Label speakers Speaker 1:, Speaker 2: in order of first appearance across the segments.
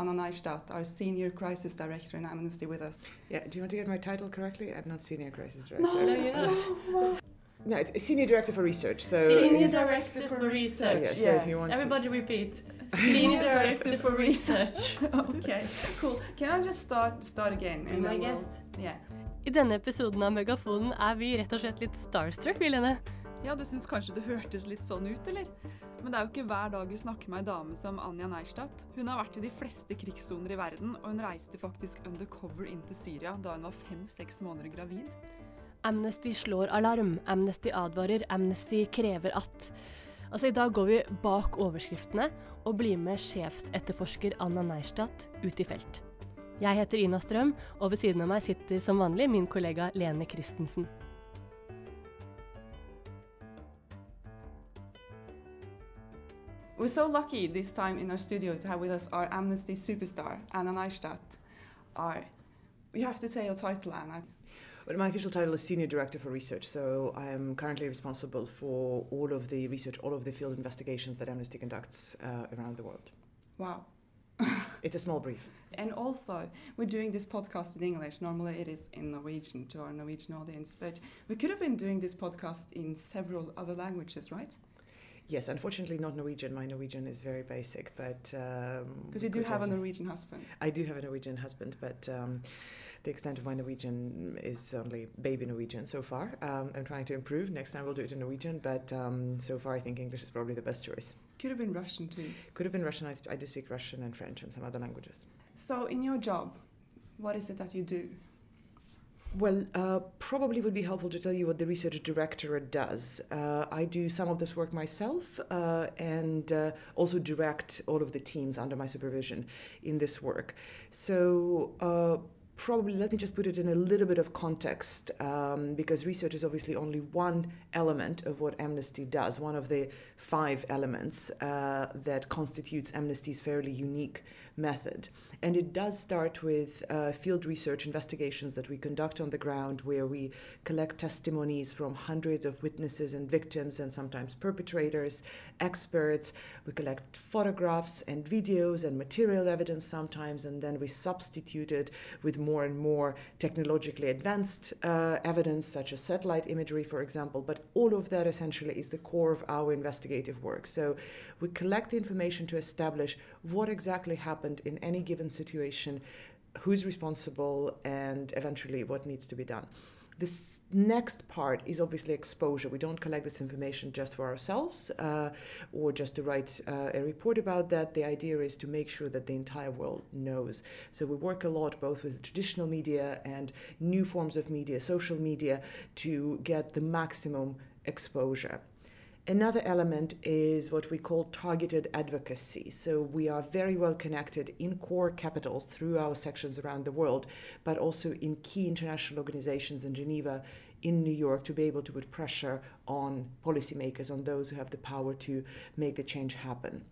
Speaker 1: Anna Neistat, our Senior Crisis Director in Amnesty, with us.
Speaker 2: Yeah, do you want to get my title correctly? I'm not Senior Crisis Director.
Speaker 1: No,
Speaker 3: No, you're not.
Speaker 2: No, it's Senior Director for Research. So
Speaker 3: Senior
Speaker 1: Yeah.
Speaker 3: Director for Research.
Speaker 2: Yeah, so
Speaker 1: Yeah.
Speaker 2: if you want
Speaker 3: Everybody repeat. Senior Director for Research.
Speaker 1: okay, cool. Can I just start start again? And
Speaker 3: my
Speaker 1: then we'll-
Speaker 3: guest.
Speaker 1: Yeah.
Speaker 3: I denne episoden av Megafonen er vi rett og slett litt starstruck, vi, Lene.
Speaker 1: Ja, du syns kanskje det hørtes litt sånn ut, eller? Men det er jo ikke hver dag vi snakker med ei dame som Anja Neistat. Hun har vært i de fleste krigssoner i verden, og hun reiste faktisk undercover inn til Syria da hun var fem-seks måneder gravid.
Speaker 3: Amnesty slår alarm, Amnesty advarer, Amnesty krever at. Altså, I dag går vi bak overskriftene og blir med sjefsetterforsker Anna Neistat ut i felt. Jeg heter Ina Strøm, og ved siden av meg sitter som vanlig min kollega Lene Christensen.
Speaker 1: We're so lucky this time in our studio to have with us our Amnesty superstar, Anna Neistat. Our, you have to say your title, Anna.
Speaker 2: Well, my official title is Senior Director for Research, so I am currently responsible for all of the research, all of the field investigations that Amnesty conducts uh, around the world.
Speaker 1: Wow.
Speaker 2: It's a small brief.
Speaker 1: And also, we're doing this podcast in English. Normally, it is in Norwegian to our Norwegian audience, but we could have been doing this podcast in several other languages, right?
Speaker 2: Yes, unfortunately not Norwegian. My Norwegian is very basic, but um,
Speaker 1: Because you do have a Norwegian husband.
Speaker 2: I do have a Norwegian husband, but um, the extent of my Norwegian is only baby Norwegian so far. Um, I'm trying to improve. Next time we'll do it in Norwegian, but um, so far I think English is probably the best choice.
Speaker 1: Could have been Russian too.
Speaker 2: Could have been Russian. I, I do speak Russian and French and some other languages.
Speaker 1: So, in your job, what is it that you do?
Speaker 2: Well, uh, probably would be helpful to tell you what the research directorate does. Uh, I do some of this work myself uh, and uh, also direct all of the teams under my supervision in this work. So, uh, probably let me just put it in a little bit of context um, because research is obviously only one element of what Amnesty does, one of the five elements uh, that constitutes Amnesty's fairly unique method. And it does start with uh, field research investigations that we conduct on the ground, where we collect testimonies from hundreds of witnesses and victims, and sometimes perpetrators, experts. We collect photographs and videos and material evidence sometimes, and then we substitute it with more and more technologically advanced uh, evidence, such as satellite imagery, for example. But all of that essentially is the core of our investigative work. So we collect the information to establish what exactly happened in any given situation, who's responsible, and eventually what needs to be done. This next part is obviously exposure. We don't collect this information just for ourselves uh, or just to write uh, a report about that. The idea is to make sure that the entire world knows. So we work a lot both with traditional media and new forms of media, social media, to get the maximum exposure. Another element is what we call targeted advocacy. So we are very well connected in core capitals through our sections around the world, but also in key international organizations in Geneva, in New York, to be able to put pressure on policymakers, on those who have the power to make the change happen.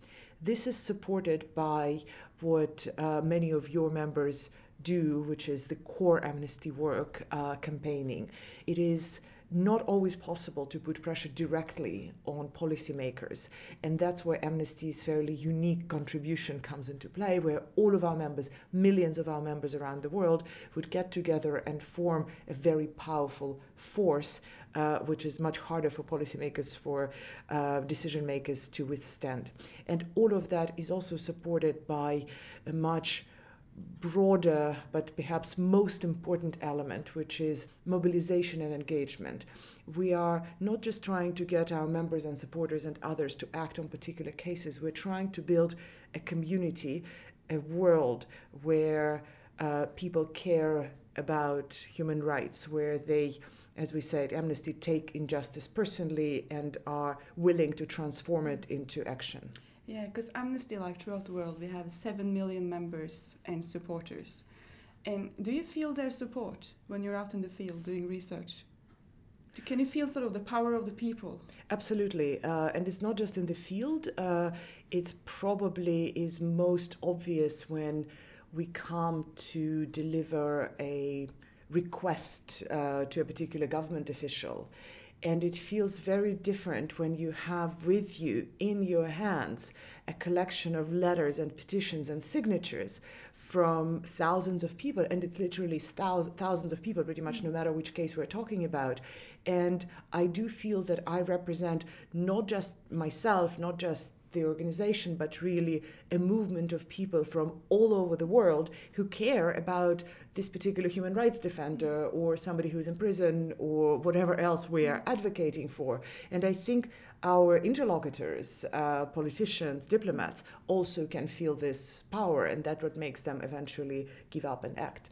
Speaker 2: This is supported by what uh, many of your members do, which is the core amnesty work uh, campaigning. It is not always possible to put pressure directly on policymakers. And that's where Amnesty's fairly unique contribution comes into play, where all of our members, millions of our members around the world, would get together and form a very powerful force, uh, which is much harder for policymakers, for uh, decision makers to withstand. And all of that is also supported by a much broader but perhaps most important element, which is mobilization and engagement. We are not just trying to get our members and supporters and others to act on particular cases, we're trying to build a community, a world where uh, people care about human rights, where they as we said, Amnesty take injustice personally and are willing to transform it into action.
Speaker 1: Yeah, because Amnesty, like throughout the world, we have 7 million members and supporters. And do you feel their support when you're out in the field doing research? Can you feel sort of the power of the people?
Speaker 2: Absolutely, uh, and it's not just in the field. Uh, it's probably is most obvious when we come to deliver a request uh, to a particular government official. And it feels very different when you have with you in your hands a collection of letters and petitions and signatures from thousands of people. And it's literally thousands of people, pretty much no matter which case we're talking about. And I do feel that I represent not just myself, not just the organization, but really a movement of people from all over the world who care about this particular human rights defender or somebody who's in prison or whatever else we are advocating for. And I think our interlocutors, uh, politicians, diplomats, also can feel this power, and that's what makes them eventually give up and act.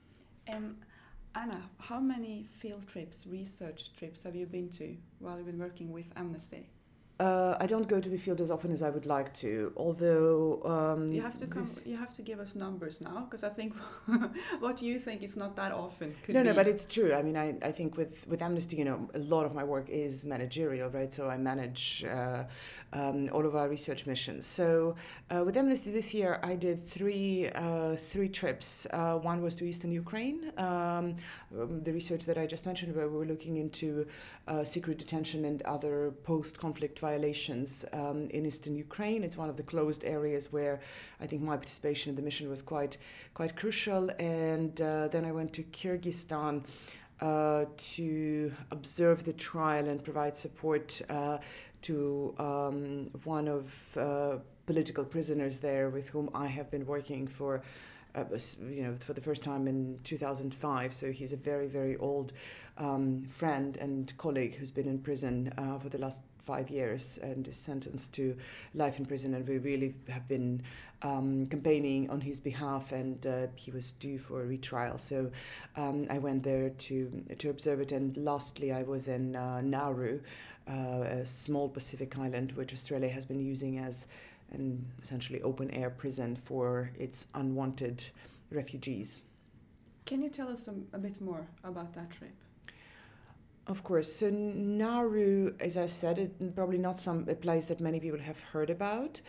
Speaker 1: Um, Anna, how many field trips, research trips have you been to while you've been working with Amnesty?
Speaker 2: Uh, I don't go to the field as often as I would like to. Although um,
Speaker 1: you have to come, you have to give us numbers now, because I think what you think is not that often.
Speaker 2: no, be. no, but it's true. I mean, I, I think with with Amnesty, you know, a lot of my work is managerial, right? So I manage uh, um, all of our research missions. So uh, with Amnesty this year, I did three uh, three trips. Uh, one was to eastern Ukraine, um, um, the research that I just mentioned, where we were looking into uh, secret detention and other post-conflict violations um, in eastern Ukraine. It's one of the closed areas where I think my participation in the mission was quite quite crucial. And uh, then I went to Kyrgyzstan. Uh, to observe the trial and provide support uh, to um, one of uh, political prisoners there with whom I have been working for. Uh, you know, for the first time in 2005. So he's a very, very old um, friend and colleague who's been in prison uh, for the last five years and is sentenced to life in prison. And we really have been um, campaigning on his behalf, and uh, he was due for a retrial. So um, I went there to to observe it. And lastly, I was in uh, Nauru uh, a small Pacific island which Australia has been using as an essentially open air prison for its unwanted refugees.
Speaker 1: Can you tell us a, a bit more about that trip?
Speaker 2: Of course. So Nauru, as I said, it probably not some a place that many people have heard about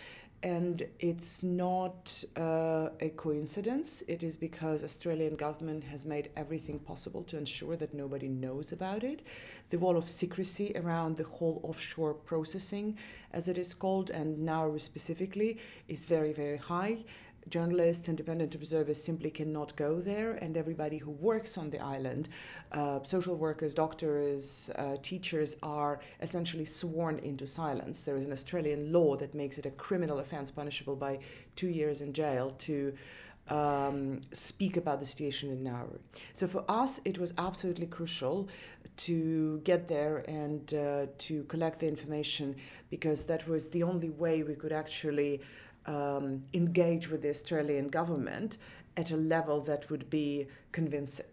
Speaker 2: and it's not uh, a coincidence. It is because Australian government has made everything possible to ensure that nobody knows about it. The wall of secrecy around the whole offshore processing, as it is called, and now specifically, is very, very high journalists, independent observers simply cannot go there, and everybody who works on the island, uh, social workers, doctors, uh, teachers, are essentially sworn into silence. There is an Australian law that makes it a criminal offence punishable by two years in jail to. Um, speak about the situation in Nauru. So for us, it was absolutely crucial to get there and uh, to collect the information because that was the only way we could actually um, engage with the Australian government at a level that would be convincing.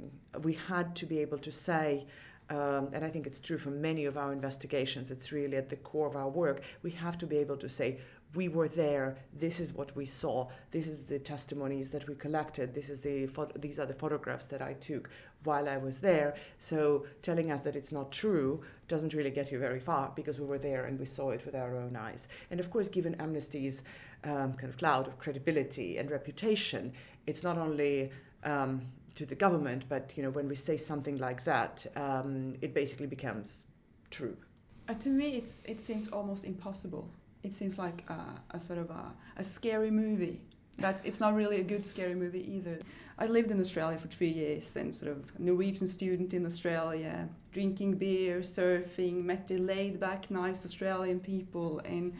Speaker 2: We had to be able to say, um, and I think it's true for many of our investigations, it's really at the core of our work, we have to be able to say, we were there, this is what we saw, this is the testimonies that we collected, this is the these are the photographs that I took while I was there. So telling us that it's not true doesn't really get you very far because we were there and we saw it with our own eyes. And of course, given Amnesty's um, kind of cloud of credibility and reputation, it's not only um, to the government, but you know when we say something like that, um, it basically becomes true.
Speaker 1: Uh, to me, it's it seems almost impossible. It seems like a, a sort of a, a scary movie. That it's not really a good scary movie either. I lived in Australia for three years and sort of Norwegian student in Australia, drinking beer, surfing, met the laid back, nice Australian people, and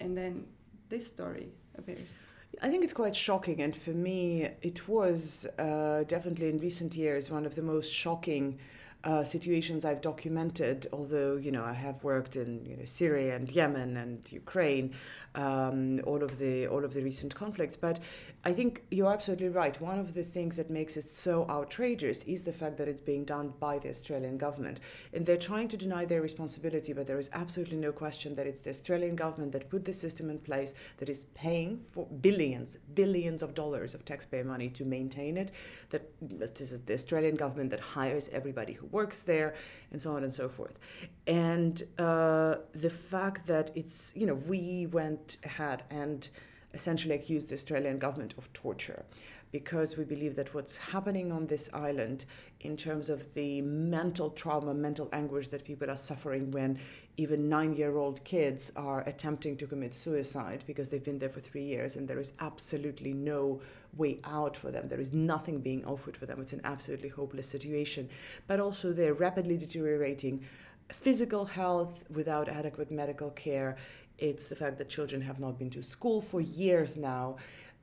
Speaker 1: and then this story appears?
Speaker 2: I think it's quite shocking, and for me, it was uh, definitely in recent years one of the most shocking uh, situations I've documented. Although you know I have worked in you know Syria and Yemen and Ukraine, um, all of the all of the recent conflicts. But I think you're absolutely right. One of the things that makes it so outrageous is the fact that it's being done by the Australian government, and they're trying to deny their responsibility. But there is absolutely no question that it's the Australian government that put the system in place that is paying for billions, billions of dollars of taxpayer money to maintain it. That this is the Australian government that hires everybody who works there, and so on and so forth. And uh, the fact that it's you know we went ahead and essentially accused the Australian government of torture because we believe that what's happening on this island in terms of the mental trauma, mental anguish that people are suffering when even nine year old kids are attempting to commit suicide because they've been there for three years and there is absolutely no way out for them. There is nothing being offered for them. It's an absolutely hopeless situation. But also, they're rapidly deteriorating physical health without adequate medical care. It's the fact that children have not been to school for years now.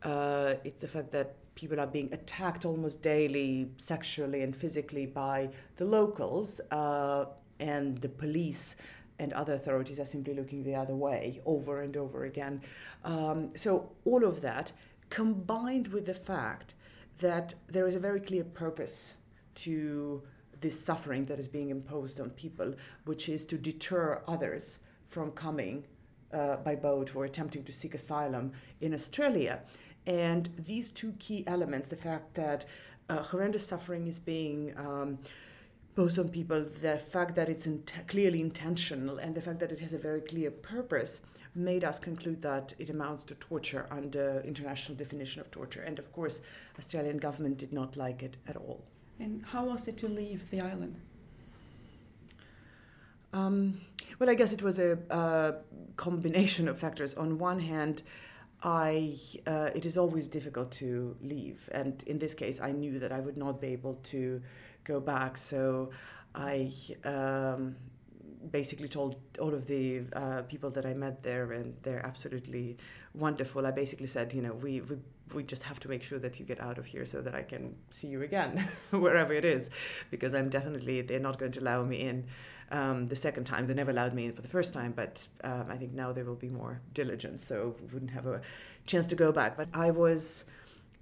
Speaker 2: Uh, it's the fact that people are being attacked almost daily, sexually and physically, by the locals, uh, and the police and other authorities are simply looking the other way over and over again. Um, so, all of that combined with the fact that there is a very clear purpose to this suffering that is being imposed on people, which is to deter others from coming uh, by boat or attempting to seek asylum in Australia. And these two key elements the fact that uh, horrendous suffering is being um, posed on people, the fact that it's in- clearly intentional, and the fact that it has a very clear purpose made us conclude that it amounts to torture under international definition of torture. And of course, Australian government did not like it at all.
Speaker 1: And how was it to leave the island?
Speaker 2: Um, well, I guess it was a, a, combination of factors. On one hand, I uh, it is always difficult to leave, and in this case, I knew that I would not be able to go back. So I um, basically told all of the uh, people that I met there, and they're absolutely wonderful. I basically said, you know, we, we we just have to make sure that you get out of here so that I can see you again, wherever it is, because I'm definitely they're not going to allow me in um, the second time. They never allowed me in for the first time, but um, I think now they will be more diligent, so we wouldn't have a chance to go back. But I was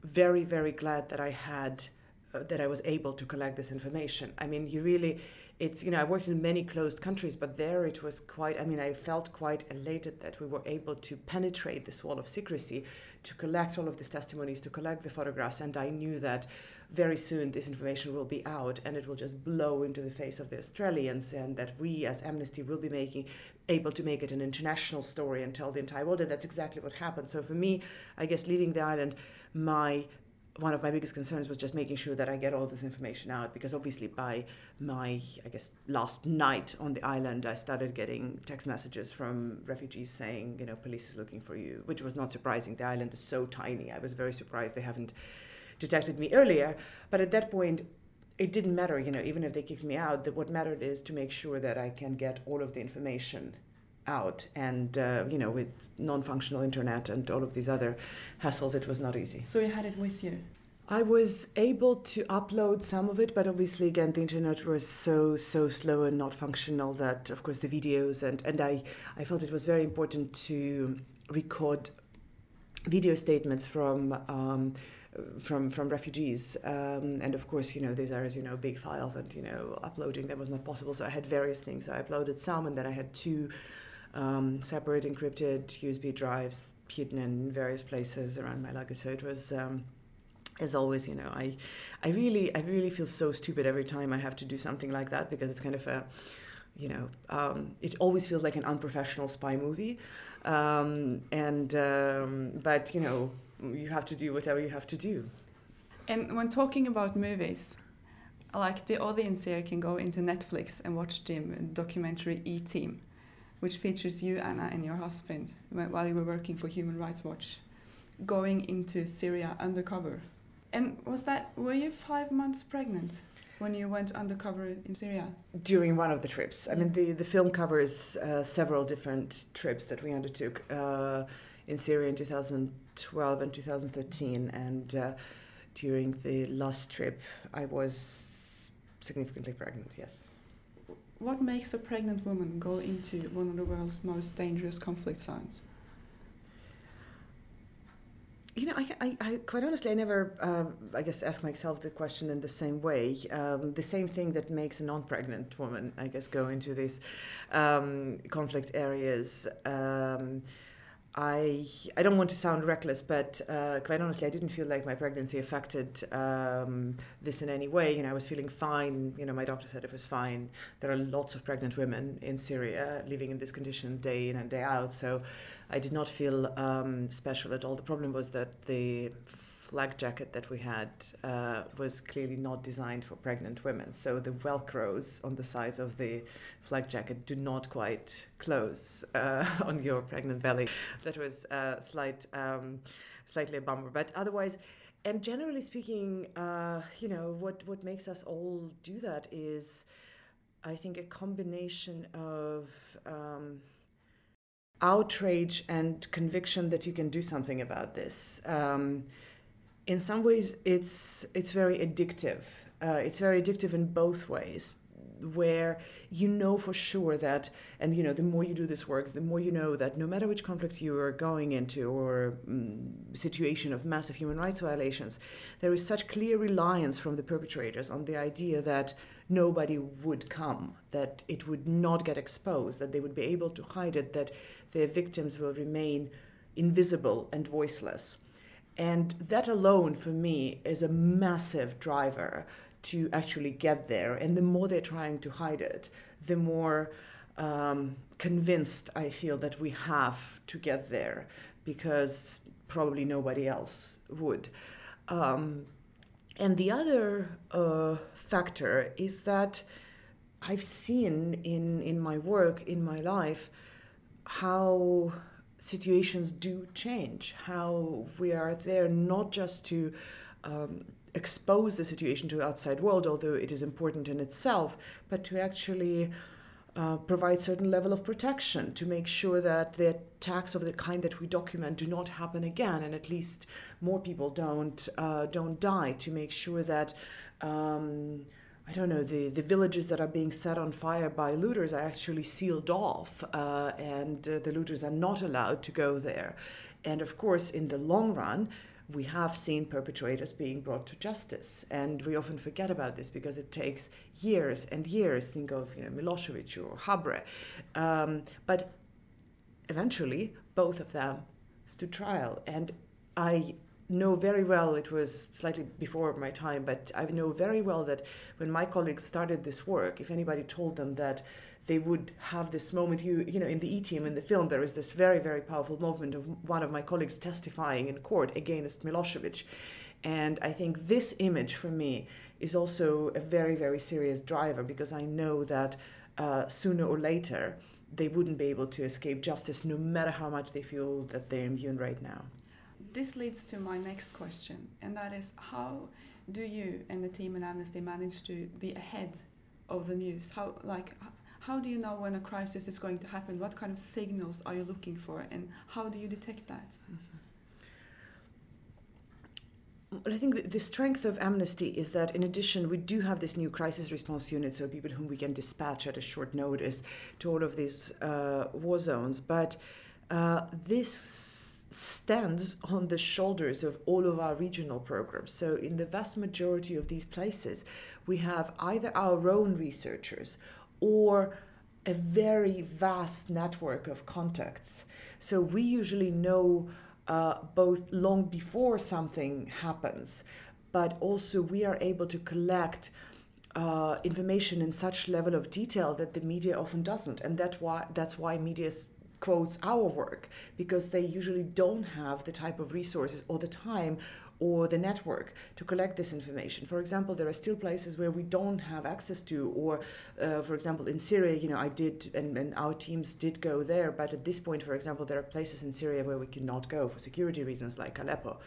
Speaker 2: very very glad that I had. Uh, that I was able to collect this information. I mean, you really, it's you know I worked in many closed countries, but there it was quite. I mean, I felt quite elated that we were able to penetrate this wall of secrecy, to collect all of these testimonies, to collect the photographs, and I knew that very soon this information will be out and it will just blow into the face of the Australians, and that we as Amnesty will be making able to make it an international story and tell the entire world, and that's exactly what happened. So for me, I guess leaving the island, my one of my biggest concerns was just making sure that I get all this information out because obviously by my I guess last night on the island I started getting text messages from refugees saying you know police is looking for you which was not surprising. The island is so tiny. I was very surprised they haven't detected me earlier. But at that point it didn't matter you know even if they kicked me out that what mattered is to make sure that I can get all of the information out. And uh, you know with non-functional internet and all of these other hassles it was not easy.
Speaker 1: So you had it with you?
Speaker 2: I was able to upload some of it but obviously again the internet was so so slow and not functional that of course the videos and and i i felt it was very important to record video statements from um, from from refugees. Um, and of course you know these are as you know big files and you know uploading them was not possible. So i had various things. So i uploaded some and then i had two um, separate encrypted USB drives hidden in various places around my luggage. So it was. Um, as always, you know, I, I really, I really feel so stupid every time I have to do something like that because it's kind of a, you know, um, it always feels like an unprofessional spy movie, um, and um, but you know, you have to do whatever you have to do.
Speaker 1: And when talking about movies, like the audience here can go into Netflix and watch the documentary E Team which features you, Anna, and your husband while you were working for Human Rights Watch, going into Syria undercover. And was that, were you five months pregnant? when you went undercover in Syria?
Speaker 2: During one of the trips. I mean, the, the film covers uh, several different trips that we undertook uh, in Syria in 2012 and 2013. And uh, during the last trip, I was significantly pregnant, yes.
Speaker 1: What makes a pregnant woman go into one of the world's most dangerous conflict zones?
Speaker 2: You know, I, I, I, quite honestly, I never, uh, I guess, ask myself the question in the same way. Um, the same thing that makes a non-pregnant woman, I guess, go into these um, conflict areas. Um, I I don't want to sound reckless, but uh, quite honestly, I didn't feel like my pregnancy affected um, this in any way. You know, I was feeling fine. You know, my doctor said it was fine. There are lots of pregnant women in Syria living in this condition day in and day out, so I did not feel um, special at all. The problem was that the flak jacket that we had uh, was clearly not designed for pregnant women. So the velcros on the sides of the flak jacket do not quite close uh, on your pregnant belly. That was a slight, um, slightly a bummer. But otherwise, and generally speaking, uh, you know, what, what makes us all do that is, I think, a combination of um, outrage and conviction that you can do something about this. Um, in some ways it's it's very addictive. Uh, it's very addictive in both ways where you know for sure that and you know the more you do this work the more you know that no matter which conflict you are going into or um, situation of massive human rights violations there is such clear reliance from the perpetrators on the idea that nobody would come that it would not get exposed that they would be able to hide it that their victims will remain invisible and voiceless and that alone, for me, is a massive driver to actually get there. And the more they're trying to hide it, the more um, convinced I feel that we have to get there because probably nobody else would. Um, and the other uh, factor is that I've seen in, in my work, in my life, how situations do change, how we are there not just to um, expose the situation to the outside world, although it is important in itself, but to actually uh, provide certain level of protection to make sure that the attacks of the kind that we document do not happen again, and at least more people don't uh, don't die. To make sure that um, I don't know, the, the villages that are being set on fire by looters are actually sealed off, uh, and uh, the looters are not allowed to go there. And of course, in the long run, we have seen perpetrators being brought to justice, and we often forget about this because it takes years and years. Think of you know Milosevic or Habre, um, but eventually both of them stood trial, and I know very well it was slightly before my time but i know very well that when my colleagues started this work if anybody told them that they would have this moment you you know in the e-team in the film there is this very very powerful movement of one of my colleagues testifying in court against milosevic and i think this image for me is also a very very serious driver because i know that uh, sooner or later they wouldn't be able to escape justice no matter how much they feel that they're immune right now
Speaker 1: this leads to my next question, and that is how do you and the team in Amnesty manage to be ahead of the news? How like how do you know when a crisis is going to happen? What kind of signals are you looking for, and how do you detect that? Mm -hmm.
Speaker 2: Well, I think the strength of Amnesty is that, in addition, we do have this new crisis response unit, so people whom we can dispatch at a short notice to all of these uh, war zones. But uh, this stands on the shoulders of all of our regional programs. So, in the vast majority of these places, we have either our own researchers or a very vast network of contacts. So, we usually know uh, both long before something happens, but also we are able to collect. Uh, information in such level of detail that the media often doesn't, and that why that's why media quotes our work because they usually don't have the type of resources or the time or the network to collect this information. For example, there are still places where we don't have access to, or uh, for example, in Syria, you know, I did, and, and our teams did go there, but at this point, for example, there are places in Syria where we cannot go for security reasons, like Aleppo.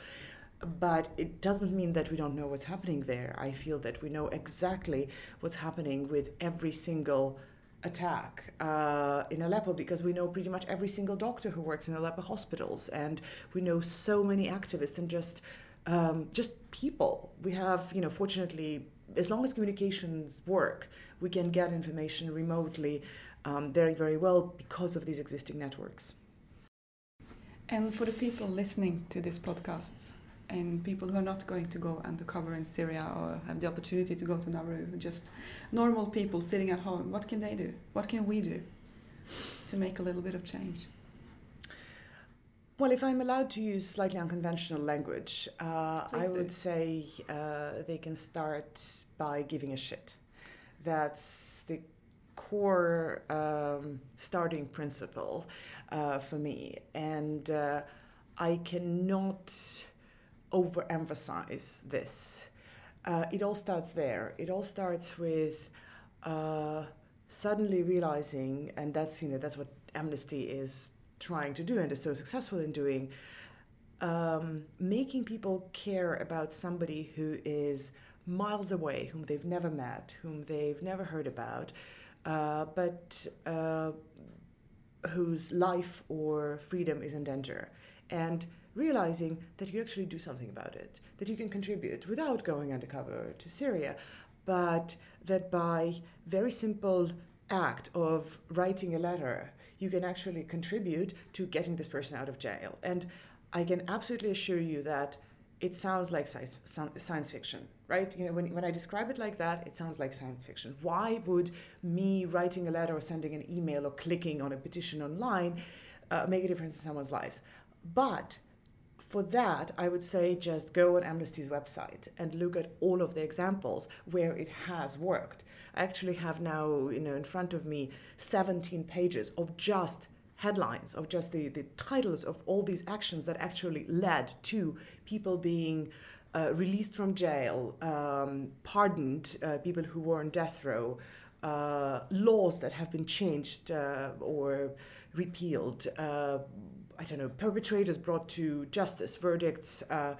Speaker 2: But it doesn't mean that we don't know what's happening there. I feel that we know exactly what's happening with every single attack uh, in Aleppo because we know pretty much every single doctor who works in Aleppo hospitals, and we know so many activists and just um, just people. We have, you know, fortunately, as long as communications work, we can get information remotely um, very, very well because of these existing networks.
Speaker 1: And for the people listening to this podcast, and people who are not going to go undercover in Syria or have the opportunity to go to Nauru, just normal people sitting at home, what can they do? What can we do to make a little bit of change?
Speaker 2: Well, if I'm allowed to use slightly unconventional language, uh, I
Speaker 1: do.
Speaker 2: would say uh, they can start by giving a shit. That's the core um, starting principle uh, for me. And uh, I cannot overemphasize this. Uh, it all starts there. It all starts with uh, suddenly realizing, and that's you know that's what Amnesty is trying to do and is so successful in doing, um, making people care about somebody who is miles away, whom they've never met, whom they've never heard about, uh, but uh, whose life or freedom is in danger. And realizing that you actually do something about it, that you can contribute without going undercover to Syria, but that by very simple act of writing a letter, you can actually contribute to getting this person out of jail. And I can absolutely assure you that it sounds like science, science fiction, right? You know, when, when I describe it like that, it sounds like science fiction. Why would me writing a letter or sending an email or clicking on a petition online uh, make a difference in someone's lives? But for that, I would say just go on Amnesty's website and look at all of the examples where it has worked. I actually have now, you know, in front of me 17 pages of just headlines, of just the, the titles of all these actions that actually led to people being uh, released from jail, um, pardoned, uh, people who were on death row, uh, laws that have been changed uh, or repealed, uh, I don't know, perpetrators brought to justice, verdicts uh,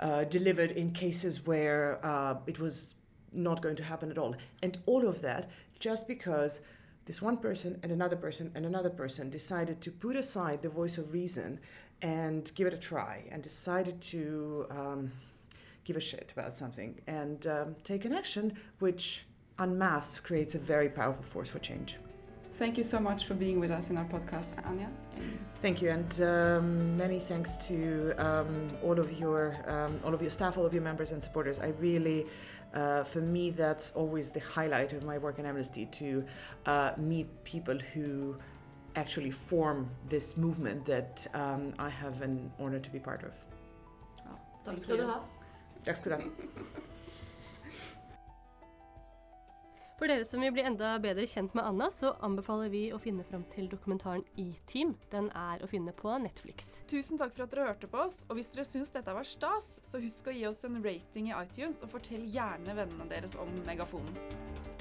Speaker 2: uh, delivered in cases where it was not going to happen at all. And all of that just because this one person and another person and another person decided to put aside the voice of reason and give it a try and decided to um, give a shit about something and um, take an action which en masse creates a very powerful force for change.
Speaker 1: Thank you so much for being with us in our podcast, Anya.
Speaker 2: Thank you, and um, many thanks to um, all of your um, all of your staff, all of your members and supporters. I really, uh, for me, that's always the highlight of my work in Amnesty to uh, meet people who actually form this movement that um, I have an honor to be part of.
Speaker 1: Well,
Speaker 3: Takk
Speaker 1: thank
Speaker 3: skal du
Speaker 1: you.
Speaker 3: ha.
Speaker 2: Takk skal du ha.
Speaker 3: For dere som vil bli enda bedre kjent med Anna, så anbefaler vi å finne fram til dokumentaren E-Team. Den er å finne på Netflix.
Speaker 1: Tusen takk for at dere hørte på oss. Og hvis dere syns dette var stas, så husk å gi oss en rating i iTunes, og fortell gjerne vennene deres om Megafonen.